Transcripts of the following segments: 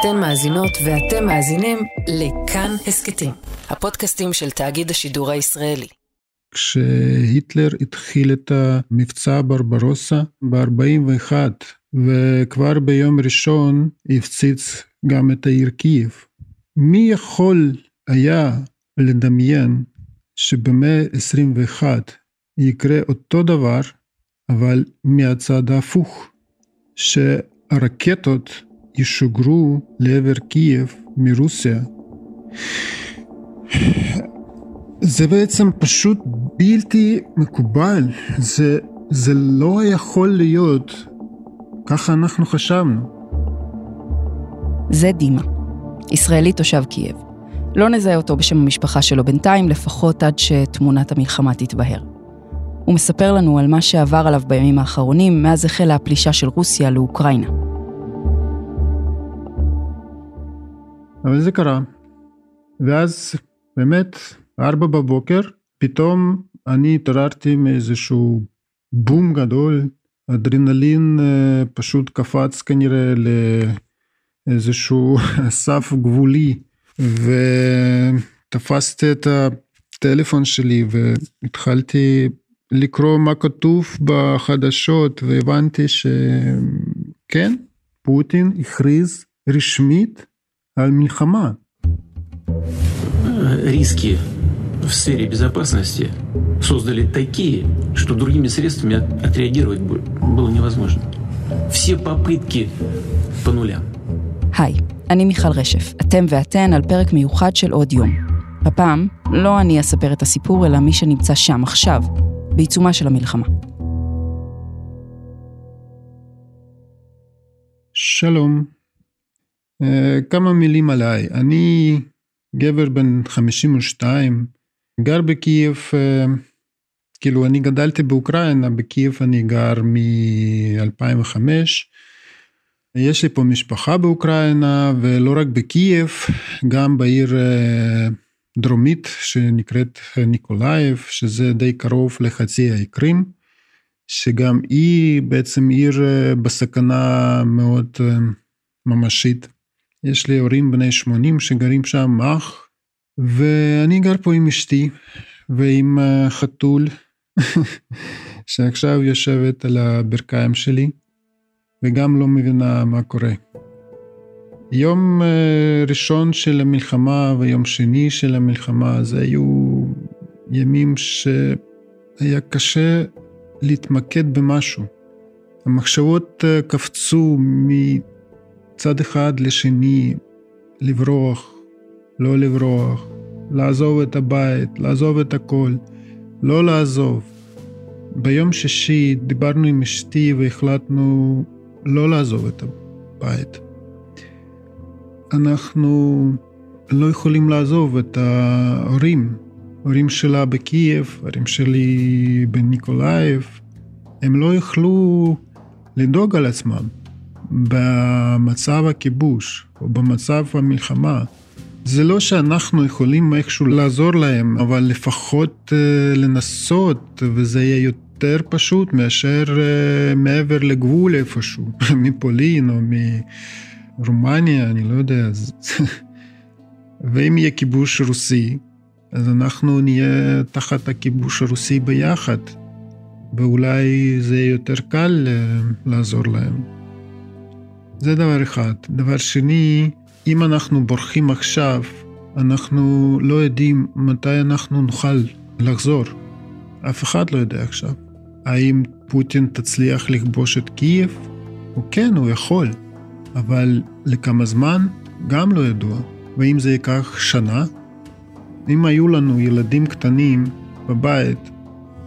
אתן מאזינות ואתם מאזינים לכאן הסכתים, הפודקאסטים של תאגיד השידור הישראלי. כשהיטלר התחיל את המבצע ברברוסה ב-41 וכבר ביום ראשון הפציץ גם את העיר קייב. מי יכול היה לדמיין שבמאה ה-21 יקרה אותו דבר, אבל מהצד ההפוך, שהרקטות ישוגרו לעבר קייב מרוסיה. זה בעצם פשוט בלתי מקובל, זה, זה לא יכול להיות, ככה אנחנו חשבנו. זה דימה, ישראלי תושב קייב. לא נזהה אותו בשם המשפחה שלו בינתיים, לפחות עד שתמונת המלחמה תתבהר. הוא מספר לנו על מה שעבר עליו בימים האחרונים מאז החלה הפלישה של רוסיה לאוקראינה. אבל זה קרה. ואז באמת, ארבע בבוקר, פתאום אני התעוררתי מאיזשהו בום גדול, אדרנלין אה, פשוט קפץ כנראה לאיזשהו סף גבולי, ותפסתי את הטלפון שלי והתחלתי לקרוא מה כתוב בחדשות והבנתי שכן, פוטין הכריז רשמית על מלחמה. риски в сфере безопасности создали такие, что другими средствами отреагировать было невозможно. Все попытки по нулям. היי, אני מיכל רשף, אתם ואתן על פרק מיוחד של עוד יום. הפעם, לא אני אספר את הסיפור, אלא מי שנמצא שם עכשיו, בעיצומה של המלחמה. שלום, אה, כמה מילים עליי. אני גבר בן 52, גר בקייב, אה, כאילו אני גדלתי באוקראינה, בקייב אני גר מ-2005. יש לי פה משפחה באוקראינה, ולא רק בקייב, גם בעיר אה, דרומית שנקראת ניקולאייב, שזה די קרוב לחצי האי קרים, שגם היא בעצם עיר בסכנה מאוד ממשית. יש לי הורים בני 80 שגרים שם, אח, ואני גר פה עם אשתי ועם חתול, שעכשיו יושבת על הברכיים שלי, וגם לא מבינה מה קורה. יום ראשון של המלחמה ויום שני של המלחמה, זה היו ימים שהיה קשה להתמקד במשהו. המחשבות קפצו מ... צד אחד לשני, לברוח, לא לברוח, לעזוב את הבית, לעזוב את הכל, לא לעזוב. ביום שישי דיברנו עם אשתי והחלטנו לא לעזוב את הבית. אנחנו לא יכולים לעזוב את ההורים, ההורים שלה בקייב, ההורים שלי בניקולאייב, הם לא יכלו לדאוג על עצמם. במצב הכיבוש או במצב המלחמה, זה לא שאנחנו יכולים איכשהו לעזור להם, אבל לפחות אה, לנסות, וזה יהיה יותר פשוט מאשר אה, מעבר לגבול איפשהו, מפולין או מרומניה, אני לא יודע. ואם יהיה כיבוש רוסי, אז אנחנו נהיה תחת הכיבוש הרוסי ביחד, ואולי זה יהיה יותר קל uh, לעזור להם. זה דבר אחד. דבר שני, אם אנחנו בורחים עכשיו, אנחנו לא יודעים מתי אנחנו נוכל לחזור. אף אחד לא יודע עכשיו. האם פוטין תצליח לכבוש את קייב? הוא כן, הוא יכול, אבל לכמה זמן? גם לא ידוע. ואם זה ייקח שנה? אם היו לנו ילדים קטנים בבית,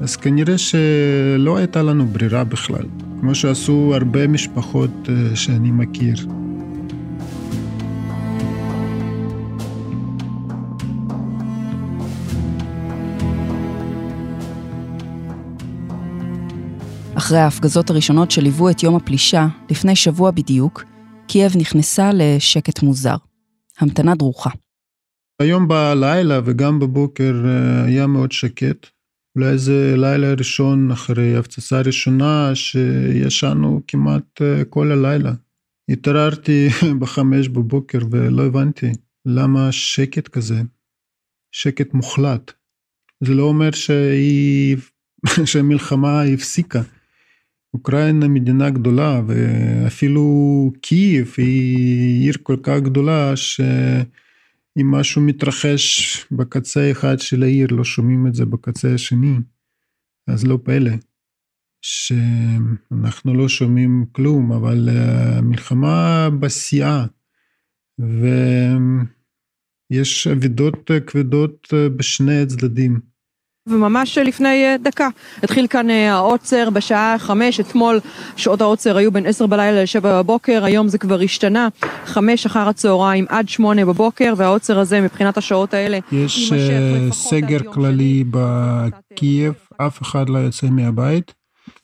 אז כנראה שלא הייתה לנו ברירה בכלל. כמו שעשו הרבה משפחות אה, שאני מכיר. אחרי ההפגזות הראשונות שליוו את יום הפלישה, לפני שבוע בדיוק, קייב נכנסה לשקט מוזר. המתנה דרוכה. היום בלילה וגם בבוקר אה, היה מאוד שקט. אולי זה לילה ראשון אחרי הפצצה ראשונה שישנו כמעט אה, כל הלילה. התעררתי בחמש בבוקר ולא הבנתי למה שקט כזה, שקט מוחלט. זה לא אומר שהיא, שהמלחמה הפסיקה. אוקראינה מדינה גדולה ואפילו קייב היא עיר כל כך גדולה שאם משהו מתרחש בקצה אחד של העיר לא שומעים את זה בקצה השני, אז לא פלא שאנחנו לא שומעים כלום, אבל המלחמה בשיאה ויש אבידות כבדות בשני הצדדים. וממש לפני אה, דקה. התחיל כאן אה, העוצר בשעה חמש, אתמול שעות העוצר היו בין עשר בלילה לשבע בבוקר, היום זה כבר השתנה, חמש אחר הצהריים עד שמונה בבוקר, והעוצר הזה מבחינת השעות האלה יש אה, סגר כללי בקייב, אף אחד לא יוצא מהבית,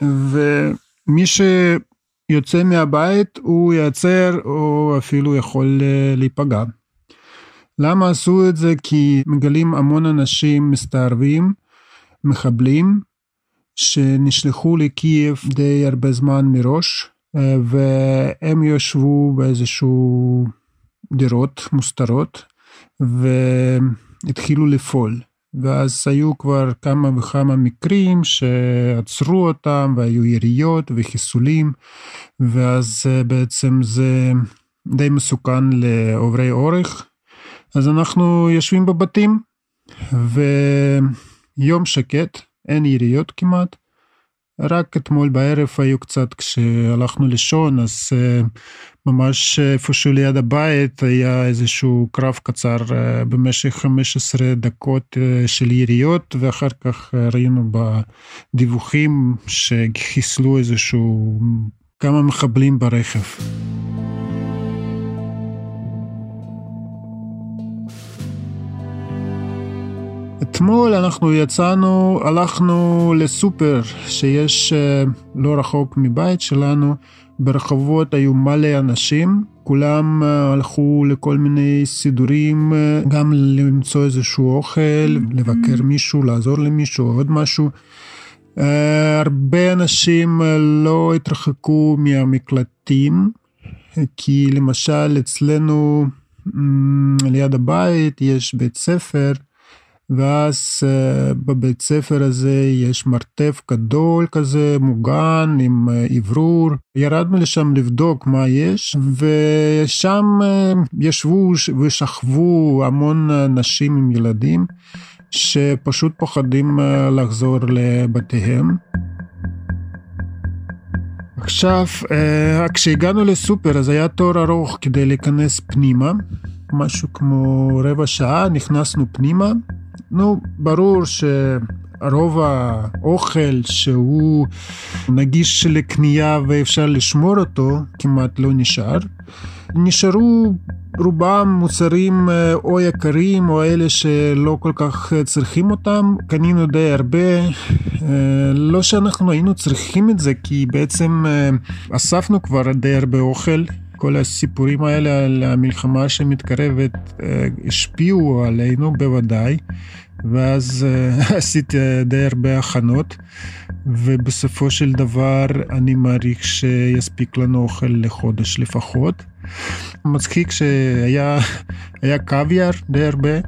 ומי שיוצא מהבית הוא ייעצר או אפילו יכול להיפגע. למה עשו את זה? כי מגלים המון אנשים מסתערבים. מחבלים שנשלחו לקייב די הרבה זמן מראש, אה, והם יושבו באיזשהו דירות מוסתרות, והתחילו לפעול. ואז היו כבר כמה וכמה מקרים שעצרו אותם והיו יריות וחיסולים ואז אה, בעצם זה די מסוכן לעוברי אורך. אז אנחנו יושבים בבתים ו... יום שקט, אין יריות כמעט. רק אתמול בערב היו קצת כשהלכנו לישון אז uh, ממש איפשהו ליד הבית היה איזשהו קרב קצר uh, במשך 15 דקות uh, של יריות ואחר כך ראינו בדיווחים שחיסלו איזשהו כמה מחבלים ברכב. אתמול אנחנו יצאנו, הלכנו לסופר שיש אה, לא רחוק מבית שלנו, ברחובות היו מלא אנשים, כולם אה, הלכו לכל מיני סידורים, אה, גם למצוא איזשהו אוכל, לבקר מישהו, לעזור למישהו, עוד משהו. הרבה אנשים לא התרחקו מהמקלטים, כי למשל אצלנו ליד הבית יש בית ספר, ואז uh, בבית ספר הזה יש מרתף גדול כזה, מוגן, עם uh, אוורור. ירדנו לשם לבדוק מה יש, ושם uh, ישבו ושכבו המון נשים עם ילדים, שפשוט פוחדים לחזור לבתיהם. עכשיו, כשהגענו לסופר אז היה תור ארוך כדי להיכנס פנימה, משהו כמו רבע שעה, נכנסנו פנימה. נו, ברור שרוב האוכל שהוא נגיש לקנייה ואפשר לשמור אותו, כמעט לא נשאר. נשארו רובם מוצרים אה, או יקרים או אלה שלא כל כך צריכים אותם. קנינו די הרבה, אה, לא שאנחנו היינו צריכים את זה כי בעצם אה, אספנו כבר די הרבה אוכל. כל הסיפורים האלה על המלחמה שמתקרבת השפיעו עלינו בוודאי, ואז עשיתי די הרבה הכנות, ובסופו של דבר אני מעריך שיספיק לנו אוכל לחודש לפחות. מצחיק שהיה קוויאר די הרבה,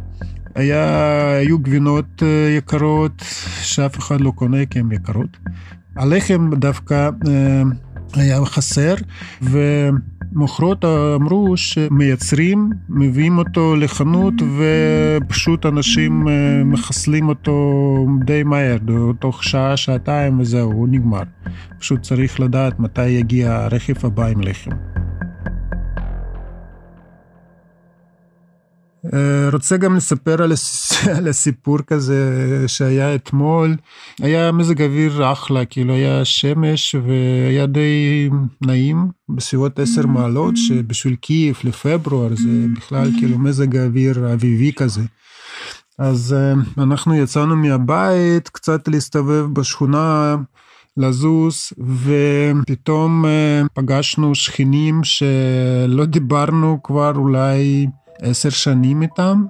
היה, היו גבינות אה, יקרות שאף אחד לא קונה כי הן יקרות. הלחם דווקא אה, היה חסר, ומוכרות אמרו שמייצרים, מביאים אותו לחנות ופשוט אנשים אה, מחסלים אותו די מהר, תוך שעה, שעתיים וזהו, הוא נגמר. פשוט צריך לדעת מתי יגיע הרכב הבא עם לחם. רוצה גם לספר על, על הסיפור כזה שהיה אתמול. היה מזג אוויר אחלה, כאילו היה שמש והיה די נעים, בסביבות 10 מעלות, שבשביל קייב לפברואר זה בכלל כאילו מזג האוויר אביבי כזה. אז אה, אנחנו יצאנו מהבית קצת להסתובב בשכונה. לזוז ופתאום אה, פגשנו שכנים שלא דיברנו כבר אולי עשר שנים איתם.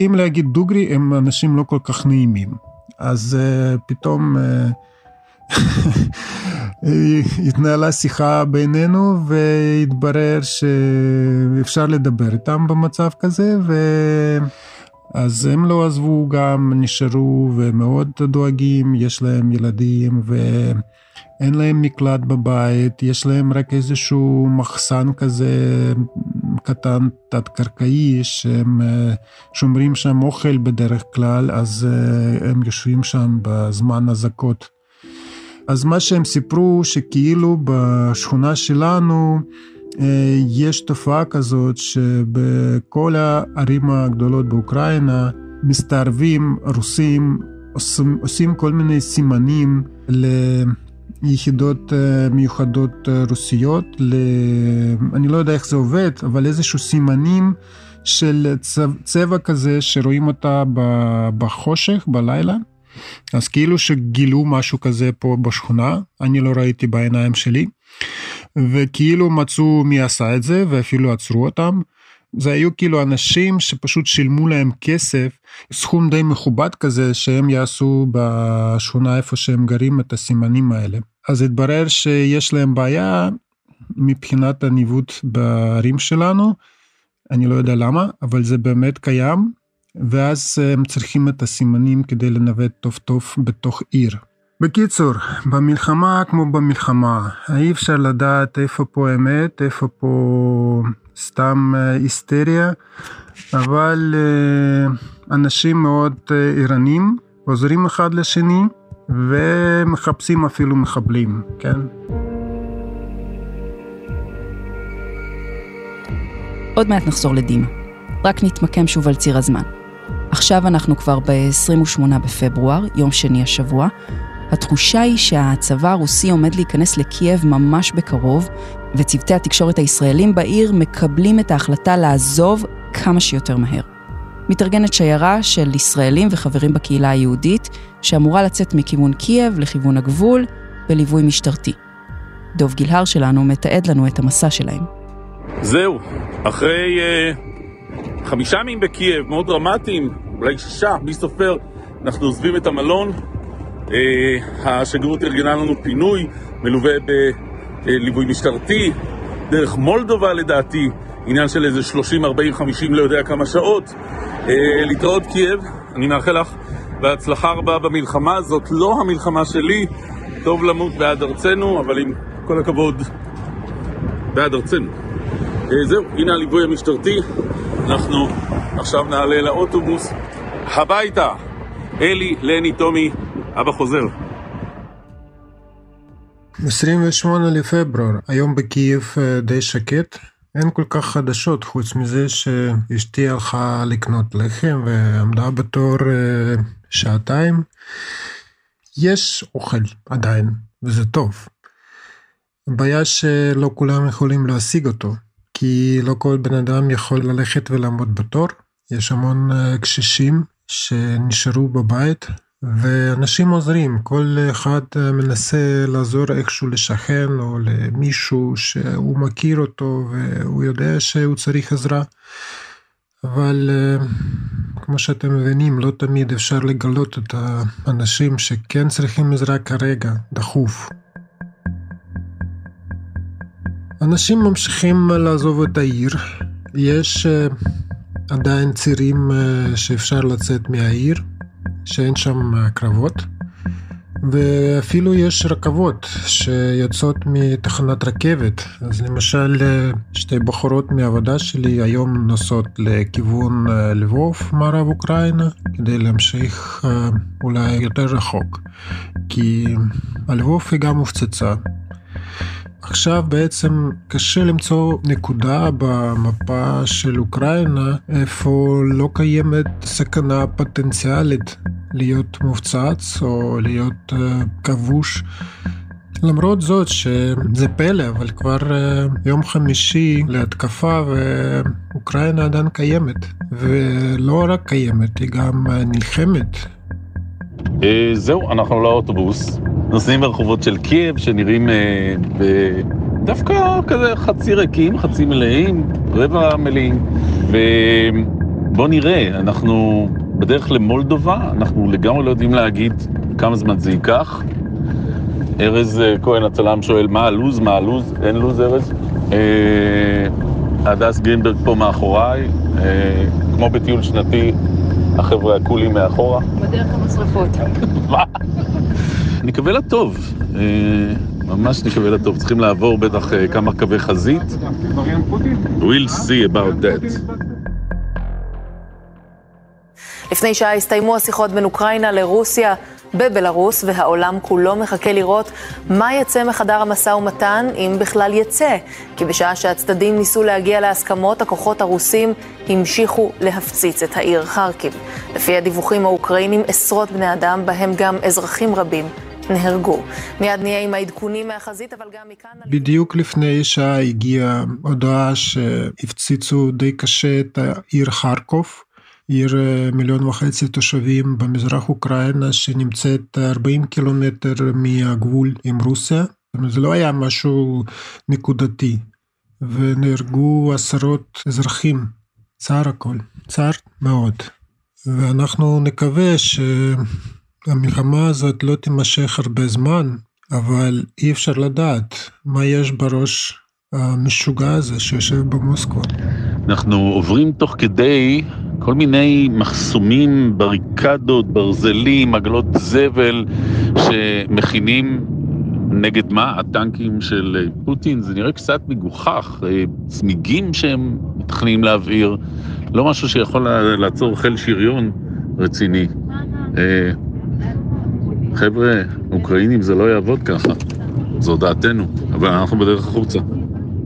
אם להגיד דוגרי, הם אנשים לא כל כך נעימים. אז uh, פתאום uh, התנהלה שיחה בינינו והתברר שאפשר לדבר איתם במצב כזה ו... אז הם לא עזבו גם, נשארו ומאוד דואגים, יש להם ילדים ואין להם מקלט בבית, יש להם רק איזשהו מחסן כזה קטן תת-קרקעי שהם אה, שומרים שם אוכל בדרך כלל, אז אה, הם יושבים שם בזמן אזעקות. אז מה שהם סיפרו שכאילו בשכונה שלנו אה, יש תופעה כזאת שבכל הערים הגדולות באוקראינה מסתערבים רוסים, עושים, עושים כל מיני סימנים ליחידות אה, מיוחדות אה, רוסיות, ל... אני לא יודע איך זה עובד, אבל איזשהו סימנים של צבע, צבע כזה שרואים אותה בחושך, בלילה. אז כאילו שגילו משהו כזה פה בשכונה, אני לא ראיתי בעיניים שלי. וכאילו מצאו מי עשה את זה ואפילו עצרו אותם. זה היו כאילו אנשים שפשוט שילמו להם כסף, סכום די מכובד כזה שהם יעשו בשכונה איפה שהם גרים את הסימנים האלה. אז התברר שיש להם בעיה מבחינת הניווט בערים שלנו, אני לא יודע למה, אבל זה באמת קיים, ואז הם צריכים את הסימנים כדי לנווט טוב טוב בתוך עיר. בקיצור, במלחמה כמו במלחמה, אי אפשר לדעת איפה פה אמת, איפה פה סתם אה, היסטריה, אבל אה, אנשים מאוד אה, ערניים, עוזרים אחד לשני ומחפשים אפילו מחבלים, כן? עוד מעט נחזור לדימה. רק נתמקם שוב על ציר הזמן. עכשיו אנחנו כבר ב-28 בפברואר, יום שני השבוע, התחושה היא שהצבא הרוסי עומד להיכנס לקייב ממש בקרוב, וצוותי התקשורת הישראלים בעיר מקבלים את ההחלטה לעזוב כמה שיותר מהר. מתארגנת שיירה של ישראלים וחברים בקהילה היהודית, שאמורה לצאת מכיוון קייב לכיוון הגבול, בליווי משטרתי. דוב גילהר שלנו מתעד לנו את המסע שלהם. זהו, אחרי אה, חמישה ימים בקייב, מאוד דרמטיים, אולי שישה, מי סופר, אנחנו עוזבים את המלון, אה, השגרירות ארגנה לנו פינוי, מלווה בליווי משטרתי, דרך מולדובה לדעתי, עניין של איזה 30, 40, 50, לא יודע כמה שעות. אה, להתראות קייב, אני מאחל לך בהצלחה רבה במלחמה, זאת לא המלחמה שלי, טוב למות בעד ארצנו, אבל עם כל הכבוד, בעד ארצנו. אה, זהו, הנה הליווי המשטרתי, אנחנו עכשיו נעלה לאוטובוס הביתה. אלי, לני, טומי, אבא חוזר. 28 לפברואר, היום בקייב אה, די שקט. אין כל כך חדשות חוץ מזה שאשתי הלכה לקנות לחם ועמדה בתור אה, שעתיים. יש אוכל עדיין, וזה טוב. הבעיה שלא כולם יכולים להשיג אותו, כי לא כל בן אדם יכול ללכת ולעמוד בתור. יש המון אה, קשישים שנשארו בבית ואנשים עוזרים, כל אחד מנסה לעזור איכשהו לשכן או למישהו שהוא מכיר אותו והוא יודע שהוא צריך עזרה. אבל אה, כמו שאתם מבינים, לא תמיד אפשר לגלות את האנשים שכן צריכים עזרה כרגע, דחוף. אנשים ממשיכים לעזוב את העיר, יש אה, עדיין צירים אה, שאפשר לצאת מהעיר, שאין שם אה, קרבות, ואפילו יש רכבות שיוצאות מתחנת רכבת. אז למשל, אה, שתי בחורות מהעבודה שלי היום נוסעות לכיוון לבוב, מערב אוקראינה, כדי להמשיך אולי יותר רחוק, כי הלבוב היא גם מופצצה. עכשיו בעצם קשה למצוא נקודה במפה של אוקראינה איפה לא קיימת סכנה פוטנציאלית להיות מופצץ או להיות uh, כבוש. למרות זאת שזה פלא, אבל כבר uh, יום חמישי להתקפה ואוקראינה עדיין קיימת. ולא רק קיימת, היא גם נלחמת. זהו, אנחנו לאוטובוס. נוסעים ברחובות של קייב שנראים אה, דווקא כזה חצי ריקים, חצי מלאים, רבע מלאים. ובוא נראה, אנחנו בדרך למולדובה, אנחנו לגמרי לא יודעים להגיד כמה זמן זה ייקח. ארז אה, כהן הצלם שואל, מה הלו"ז? מה הלו"ז? אין לו"ז, ארז? אה, הדס גרינברג פה מאחוריי, אה, כמו בטיול שנתי, החבר'ה הקולים מאחורה. בדרך המשרפות. מה? נקווה לטוב, אה, ממש נקווה לטוב. צריכים לעבור בטח אה, כמה קווי חזית. We'll see about that. לפני שעה הסתיימו השיחות בין אוקראינה לרוסיה בבלארוס, והעולם כולו מחכה לראות מה יצא מחדר המשא ומתן, אם בכלל יצא. כי בשעה שהצדדים ניסו להגיע להסכמות, הכוחות הרוסים המשיכו להפציץ את העיר חרקיב. לפי הדיווחים האוקראינים, עשרות בני אדם, בהם גם אזרחים רבים, נהרגו. מיד נהיה עם העדכונים מהחזית, אבל גם מכאן... בדיוק לפני שעה הגיעה הודעה שהפציצו די קשה את העיר חרקוב. עיר מיליון וחצי תושבים במזרח אוקראינה שנמצאת 40 קילומטר מהגבול עם רוסיה. זאת אומרת, זה לא היה משהו נקודתי. ונהרגו עשרות אזרחים. צער הכל. צער מאוד. ואנחנו נקווה שהמלחמה הזאת לא תימשך הרבה זמן, אבל אי אפשר לדעת מה יש בראש המשוגע הזה שיושב במוסקבה. אנחנו עוברים תוך כדי כל מיני מחסומים, בריקדות, ברזלים, עגלות זבל, שמכינים נגד מה? הטנקים של פוטין? זה נראה קצת מגוחך, צמיגים שהם מתכננים להבעיר, לא משהו שיכול לעצור חיל שריון רציני. חבר'ה, אוקראינים זה לא יעבוד ככה, זו דעתנו, אבל אנחנו בדרך החוצה.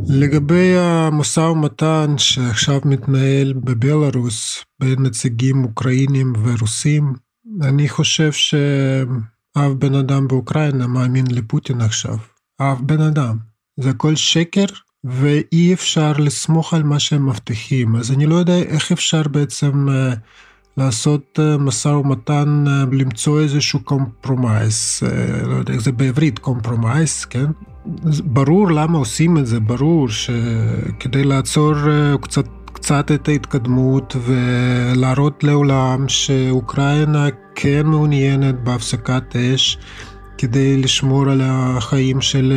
לגבי המשא ומתן שעכשיו מתנהל בבלארוס בין נציגים אוקראינים ורוסים, אני חושב שאף בן אדם באוקראינה מאמין לפוטין עכשיו. אף בן אדם. זה הכל שקר ואי אפשר לסמוך על מה שהם מבטיחים. אז אני לא יודע איך אפשר בעצם לעשות משא ומתן, למצוא איזשהו compromise, לא יודע איך זה בעברית compromise, כן? ברור למה עושים את זה, ברור שכדי לעצור קצת, קצת את ההתקדמות ולהראות לעולם שאוקראינה כן מעוניינת בהפסקת אש כדי לשמור על החיים של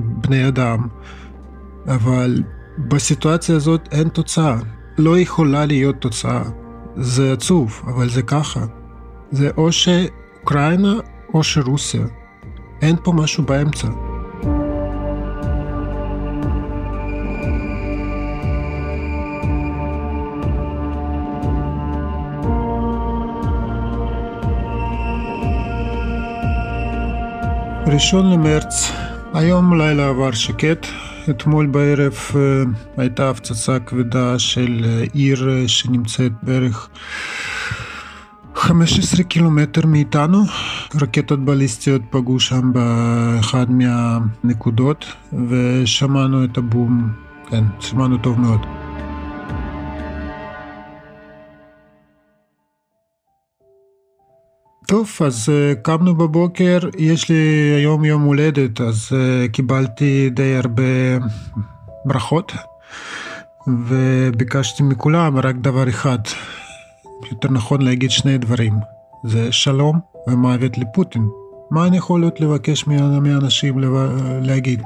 בני אדם. אבל בסיטואציה הזאת אין תוצאה, לא יכולה להיות תוצאה. זה עצוב, אבל זה ככה. זה או שאוקראינה או שרוסיה. אין פה משהו באמצע. ראשון למרץ, היום לילה עבר שקט, אתמול בערב הייתה הפצצה כבדה של עיר שנמצאת בערך 15 קילומטר מאיתנו. רקטות בליסטיות פגעו שם באחד מהנקודות ושמענו את הבום, כן, שמענו טוב מאוד. טוב, אז קמנו בבוקר, יש לי היום יום הולדת, אז קיבלתי די הרבה ברכות, וביקשתי מכולם רק דבר אחד, יותר נכון להגיד שני דברים, זה שלום ומוות לפוטין. מה אני יכול להיות לבקש מאנשים להגיד?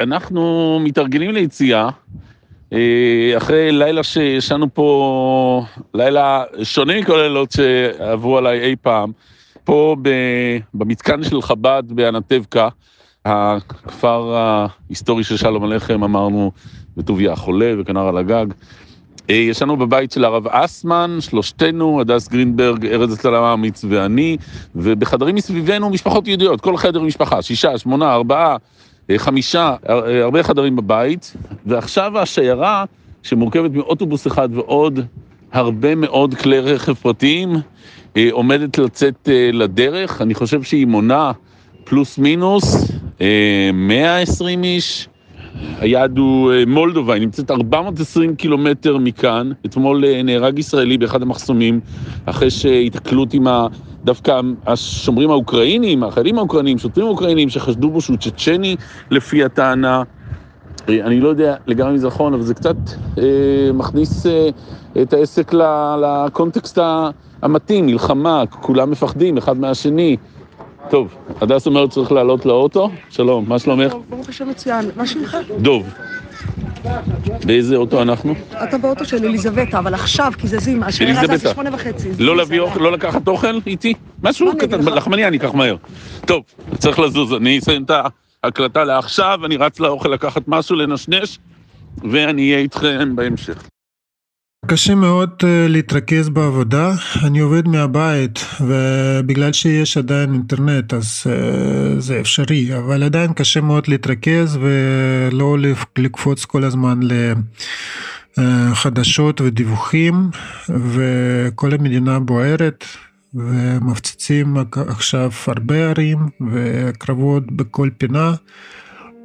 אנחנו מתארגנים ליציאה, אחרי לילה שישנו פה, לילה שונה מכל הלילות שעברו עליי אי פעם, פה במתקן של חב"ד באנטבקה, הכפר ההיסטורי של שלום עליכם, אמרנו, בטוביה החולה וכנר על הגג. ישנו בבית של הרב אסמן, שלושתנו, הדס גרינברג, ארז הצלם האמיץ ואני, ובחדרים מסביבנו משפחות יהודיות, כל חדר משפחה, שישה, שמונה, ארבעה. חמישה, הרבה חדרים בבית, ועכשיו השיירה שמורכבת מאוטובוס אחד ועוד הרבה מאוד כלי רכב פרטיים עומדת לצאת לדרך, אני חושב שהיא מונה פלוס מינוס 120 איש. היעד הוא מולדובה, היא נמצאת 420 קילומטר מכאן. אתמול נהרג ישראלי באחד המחסומים, אחרי שהתקלות עם ה... דווקא השומרים האוקראינים, החיילים האוקראינים, שוטרים האוקראינים, שחשדו בו שהוא צ'צ'ני לפי הטענה. אה, אני לא יודע לגמרי אם זה נכון, אבל זה קצת אה, מכניס אה, את העסק לקונטקסט המתאים, מלחמה, כולם מפחדים אחד מהשני. טוב, הדס אומרת צריך לעלות לאוטו. שלום, מה שלומך? ברוך השם מצוין. מה שמך? דוב. באיזה אוטו אנחנו? אתה באוטו של אליזבטה, אבל עכשיו, כי זה זים, השאלה זה אליזבטה. שמונה וחצי. לא להביא אוכל, לא לקחת אוכל איתי? משהו קטן? לחמניה אני אקח מהר. טוב, צריך לזוז, אני אסיים את ההקלטה לעכשיו, אני רץ לאוכל לקחת משהו, לנשנש, ואני אהיה איתכם בהמשך. קשה מאוד אה, להתרכז בעבודה, אני עובד מהבית ובגלל שיש עדיין אינטרנט אז אה, זה אפשרי, אבל עדיין קשה מאוד להתרכז ולא לקפוץ כל הזמן לחדשות ודיווחים וכל המדינה בוערת ומפציצים עכשיו הרבה ערים וקרבות בכל פינה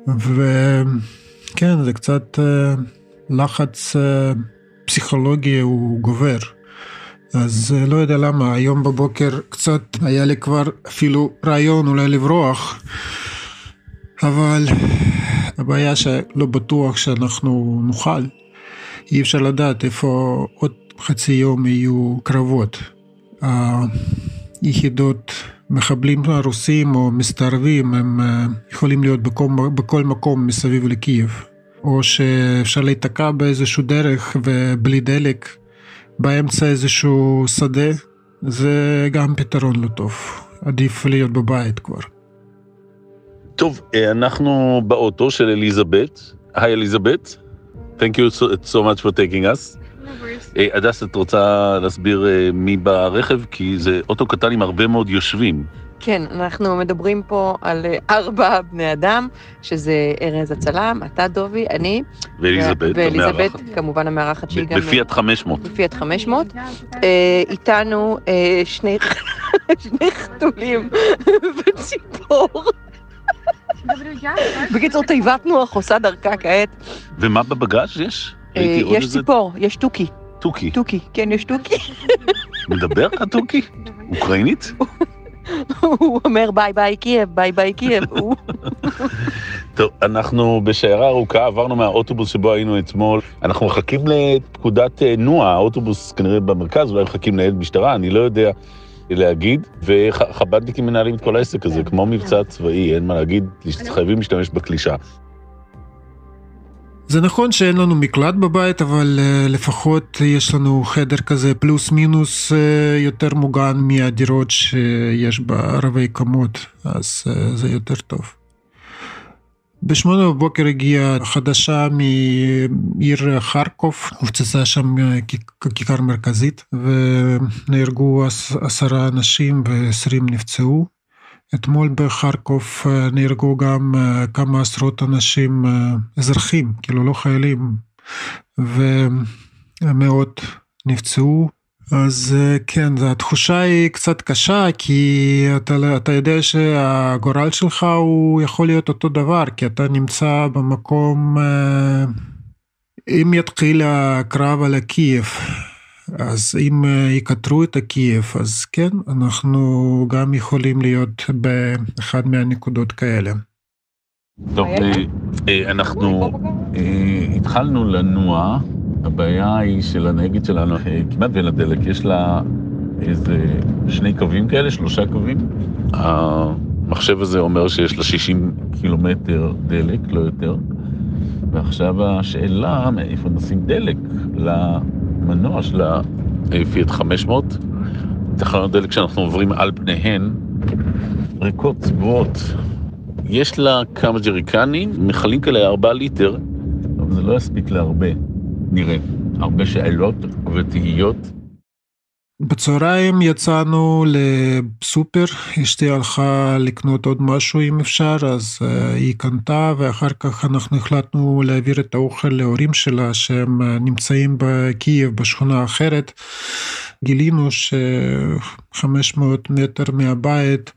וכן זה קצת אה, לחץ פסיכולוגי הוא גובר. אז אה, לא יודע למה, היום בבוקר קצת היה לי כבר אפילו רעיון אולי לברוח, אבל הבעיה שלא בטוח שאנחנו נוכל. אי אפשר לדעת איפה עוד חצי יום יהיו קרבות. היחידות מחבלים הרוסים או מסתערבים הם אה, יכולים להיות בכל, בכל מקום מסביב לקייב. או שאפשר להיתקע באיזשהו דרך ובלי דלק, באמצע איזשהו שדה, זה גם פתרון לא טוב. עדיף להיות בבית כבר. טוב, אה, אנחנו באוטו של אליזבת. היי אליזבת. Thank you so, so much for taking us. אה, הדס, את רוצה להסביר אה, מי ברכב? כי זה אוטו קטן עם הרבה מאוד יושבים. כן, אנחנו מדברים פה על אה, ארבע בני אדם, שזה ארז הצלם, אתה דובי, אני. ואליזבת, ואליזבת. כמובן המארחת שהיא גם... בפיאט 500. בפיאט 500. אה, איתנו אה, שני שני חתולים וציפור. בקיצור, תיבת נוח עושה דרכה כעת. ומה בבגאז' יש? אה, יש ציפור, יש תוכי. תוכי. תוכי, כן, יש תוכי. מדבר התוכי? אוקראינית? הוא אומר ביי ביי קייב, ביי ביי קייב. טוב, אנחנו בשיירה ארוכה, עברנו מהאוטובוס שבו היינו אתמול. אנחנו מחכים לפקודת אה, נוע, האוטובוס כנראה במרכז, אולי מחכים ניידת משטרה, אני לא יודע להגיד. וחב"דניקים מנהלים את כל העסק הזה, כמו מבצע צבאי, אין מה להגיד, חייבים להשתמש בקלישה. זה נכון שאין לנו מקלט בבית, אבל uh, לפחות יש לנו חדר כזה פלוס מינוס uh, יותר מוגן מהדירות שיש בערבי קומות, אז uh, זה יותר טוב. בשמונה בבוקר הגיעה חדשה מעיר חרקוב, הופצצה שם כיכר מרכזית ונהרגו עש- עשרה אנשים ועשרים נפצעו. אתמול בחרקוב אה, נהרגו גם אה, כמה עשרות אנשים אה, אזרחים, כאילו לא חיילים, ומאות נפצעו. אז כן, התחושה היא קצת קשה, כי אתה, לא- אתה יודע שהגורל שלך הוא יכול להיות אותו דבר, כי אתה נמצא במקום, אם יתחיל הקרב על הקייב, אז אם אה, יכתרו את הקייב, אז כן, אנחנו גם יכולים להיות באחד מהנקודות כאלה. טוב, אה, אה, אנחנו התחלנו לנוע, הבעיה היא שלנהגת שלנו כמעט ואין לה דלק, יש לה איזה שני קווים כאלה, שלושה קווים. המחשב הזה אומר שיש לה 60 קילומטר דלק, לא יותר. ועכשיו השאלה, מאיפה נשים דלק למנוע של הפיאט 500? תחנות דלק שאנחנו עוברים על פניהן, ריקות, צבועות. יש לה כמה ג'ריקנים, מכלים כאלה ארבעה ליטר, אבל זה לא יספיק להרבה, נראה. הרבה שאלות ותהיות. בצהריים יצאנו לסופר, אשתי הלכה לקנות עוד משהו אם אפשר, אז uh, היא קנתה ואחר כך אנחנו החלטנו להעביר את האוכל להורים שלה שהם uh, נמצאים בקייב בשכונה אחרת. גילינו ש-500 מטר מהבית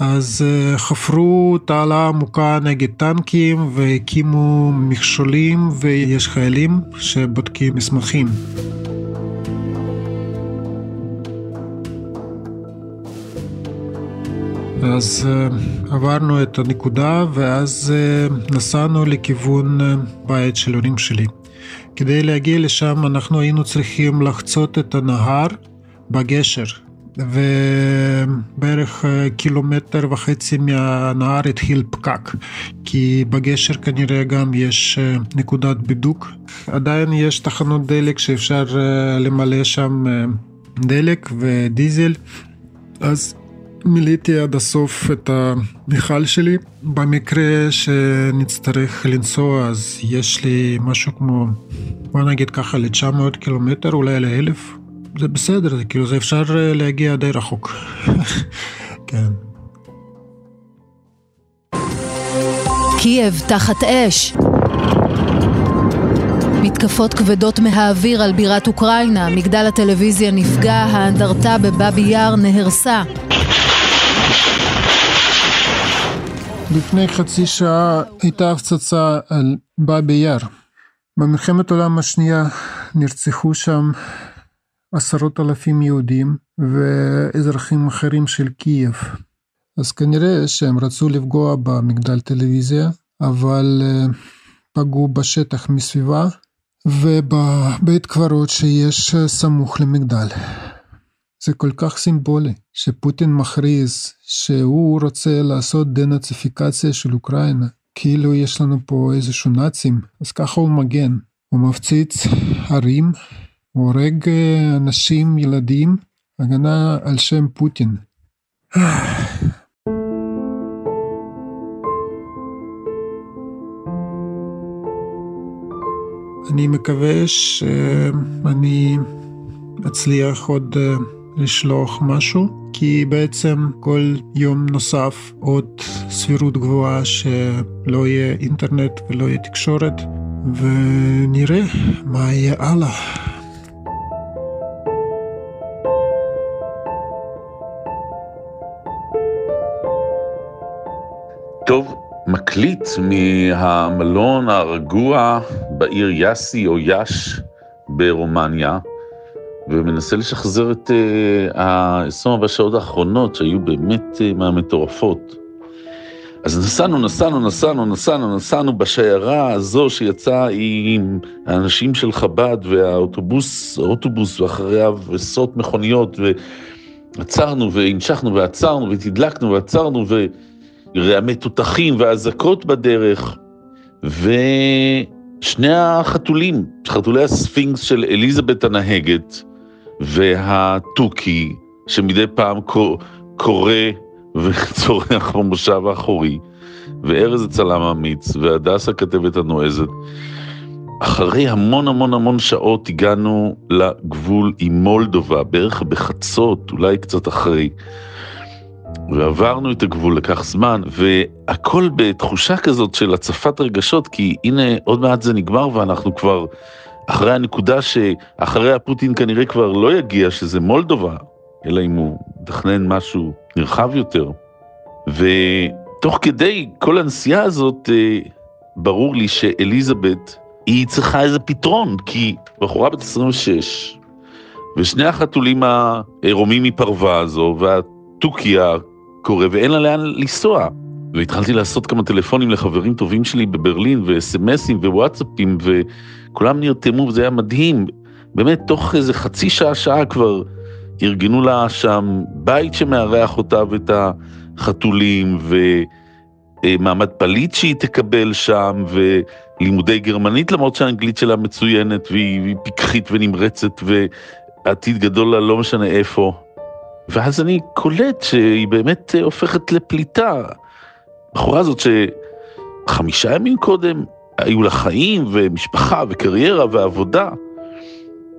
אז uh, חפרו תעלה עמוקה נגד טנקים והקימו מכשולים ויש חיילים שבודקים מסמכים. אז עברנו את הנקודה ואז נסענו לכיוון בית של הורים שלי. כדי להגיע לשם אנחנו היינו צריכים לחצות את הנהר בגשר, ובערך קילומטר וחצי מהנהר התחיל פקק, כי בגשר כנראה גם יש נקודת בידוק. עדיין יש תחנות דלק שאפשר למלא שם דלק ודיזל, אז מילאתי עד הסוף את המכל שלי. במקרה שנצטרך לנסוע אז יש לי משהו כמו, בוא נגיד ככה, ל-900 קילומטר, אולי ל-1000. זה בסדר, זה כאילו זה אפשר להגיע די רחוק. כן. קייב תחת אש. מתקפות כבדות מהאוויר על בירת אוקראינה, מגדל הטלוויזיה נפגע, האנדרטה בבאבי יאר נהרסה. לפני חצי שעה הייתה הפצצה על באבי יאר. במלחמת העולם השנייה נרצחו שם עשרות אלפים יהודים ואזרחים אחרים של קייב. אז כנראה שהם רצו לפגוע במגדל טלוויזיה, אבל פגעו בשטח מסביבה ובבית קברות שיש סמוך למגדל. זה כל כך סימבולי, שפוטין מכריז שהוא רוצה לעשות דנאציפיקציה של אוקראינה, כאילו יש לנו פה איזשהו נאצים, אז ככה הוא מגן. הוא מפציץ ערים, הוא הורג אנשים, ילדים, הגנה על שם פוטין. אני מקווה שאני אצליח עוד לשלוח משהו, כי בעצם כל יום נוסף עוד סבירות גבוהה שלא יהיה אינטרנט ולא יהיה תקשורת, ונראה מה יהיה הלאה. טוב, מקליט מהמלון הרגוע בעיר יאסי או יאש ברומניה, ומנסה לשחזר את uh, ה-24 שעות האחרונות שהיו באמת uh, מהמטורפות. אז נסענו, נסענו, נסענו, נסענו, נסענו בשיירה הזו שיצאה עם האנשים של חב"ד והאוטובוס, האוטובוס ואחריו עשרות מכוניות, ועצרנו והמשכנו ועצרנו ותדלקנו ועצרנו ורעמי תותחים ואזעקות בדרך, ושני החתולים, חתולי הספינקס של אליזבת הנהגת, והתוכי, שמדי פעם קורא וצורח במושב האחורי, וארז הצלם האמיץ, והדס הכתבת הנועזת. אחרי המון המון המון שעות הגענו לגבול עם מולדובה, בערך בחצות, אולי קצת אחרי. ועברנו את הגבול, לקח זמן, והכל בתחושה כזאת של הצפת רגשות, כי הנה עוד מעט זה נגמר ואנחנו כבר אחרי הנקודה שאחריה פוטין כנראה כבר לא יגיע, שזה מולדובה, אלא אם הוא מתכנן משהו נרחב יותר. ותוך כדי כל הנסיעה הזאת, אה, ברור לי שאליזבת, היא צריכה איזה פתרון, כי בחורה בת 26, ושני החתולים העירומים מפרווה הזו, והתוכי הקורא, ואין לה לאן לנסוע. והתחלתי לעשות כמה טלפונים לחברים טובים שלי בברלין, וסמסים ווואטסאפים, וכולם נרתמו, וזה היה מדהים. באמת, תוך איזה חצי שעה, שעה כבר ארגנו לה שם בית שמארח אותה ואת החתולים, ומעמד פליט שהיא תקבל שם, ולימודי גרמנית, למרות שהאנגלית שלה מצוינת, והיא פיקחית ונמרצת, ועתיד גדול לה לא משנה איפה. ואז אני קולט שהיא באמת הופכת לפליטה. הבחורה הזאת שחמישה ימים קודם היו לה חיים ומשפחה וקריירה ועבודה,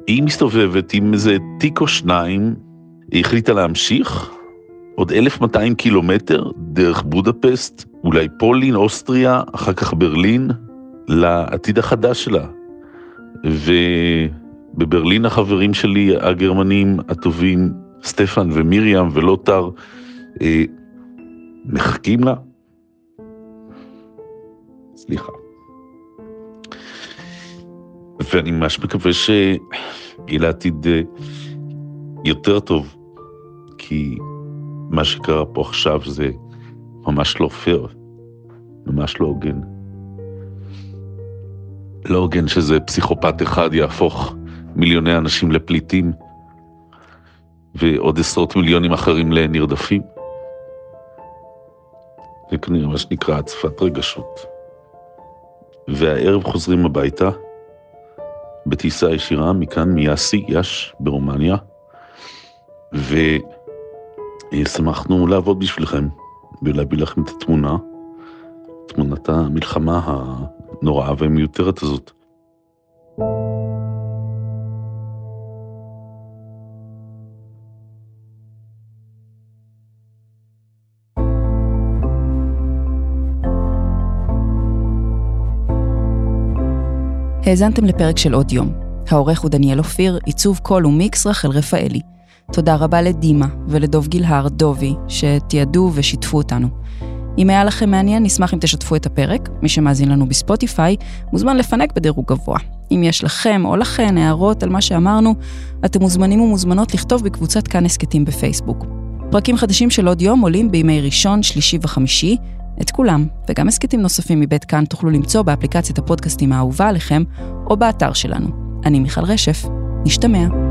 היא מסתובבת עם איזה תיק או שניים, היא החליטה להמשיך עוד 1,200 קילומטר דרך בודפסט, אולי פולין, אוסטריה, אחר כך ברלין, לעתיד החדש שלה. ובברלין החברים שלי הגרמנים הטובים, סטפן ומיריam ולוטר, אה, מחכים לה. סליחה. ואני ממש מקווה שיהיה לעתיד אה, יותר טוב, כי מה שקרה פה עכשיו זה ממש לא פייר, ממש לא הוגן. לא הוגן שזה פסיכופת אחד יהפוך מיליוני אנשים לפליטים ועוד עשרות מיליונים אחרים לנרדפים. זה כנראה מה שנקרא הצפת רגשות. והערב חוזרים הביתה, בטיסה ישירה מכאן, מיאסי, יאש, ברומניה, ושמחנו לעבוד בשבילכם ולהביא לכם את התמונה, תמונת המלחמה הנוראה והמיותרת הזאת. האזנתם לפרק של עוד יום. העורך הוא דניאל אופיר, עיצוב קול ומיקס רחל רפאלי. תודה רבה לדימה ולדוב גילהר, דובי, שתיעדו ושיתפו אותנו. אם היה לכם מעניין, נשמח אם תשתפו את הפרק. מי שמאזין לנו בספוטיפיי, מוזמן לפנק בדירוג גבוה. אם יש לכם או לכן הערות על מה שאמרנו, אתם מוזמנים ומוזמנות לכתוב בקבוצת כאן הסכתים בפייסבוק. פרקים חדשים של עוד יום עולים בימי ראשון, שלישי וחמישי. את כולם, וגם הסכתים נוספים מבית כאן תוכלו למצוא באפליקציית הפודקאסטים האהובה עליכם, או באתר שלנו. אני מיכל רשף, נשתמע.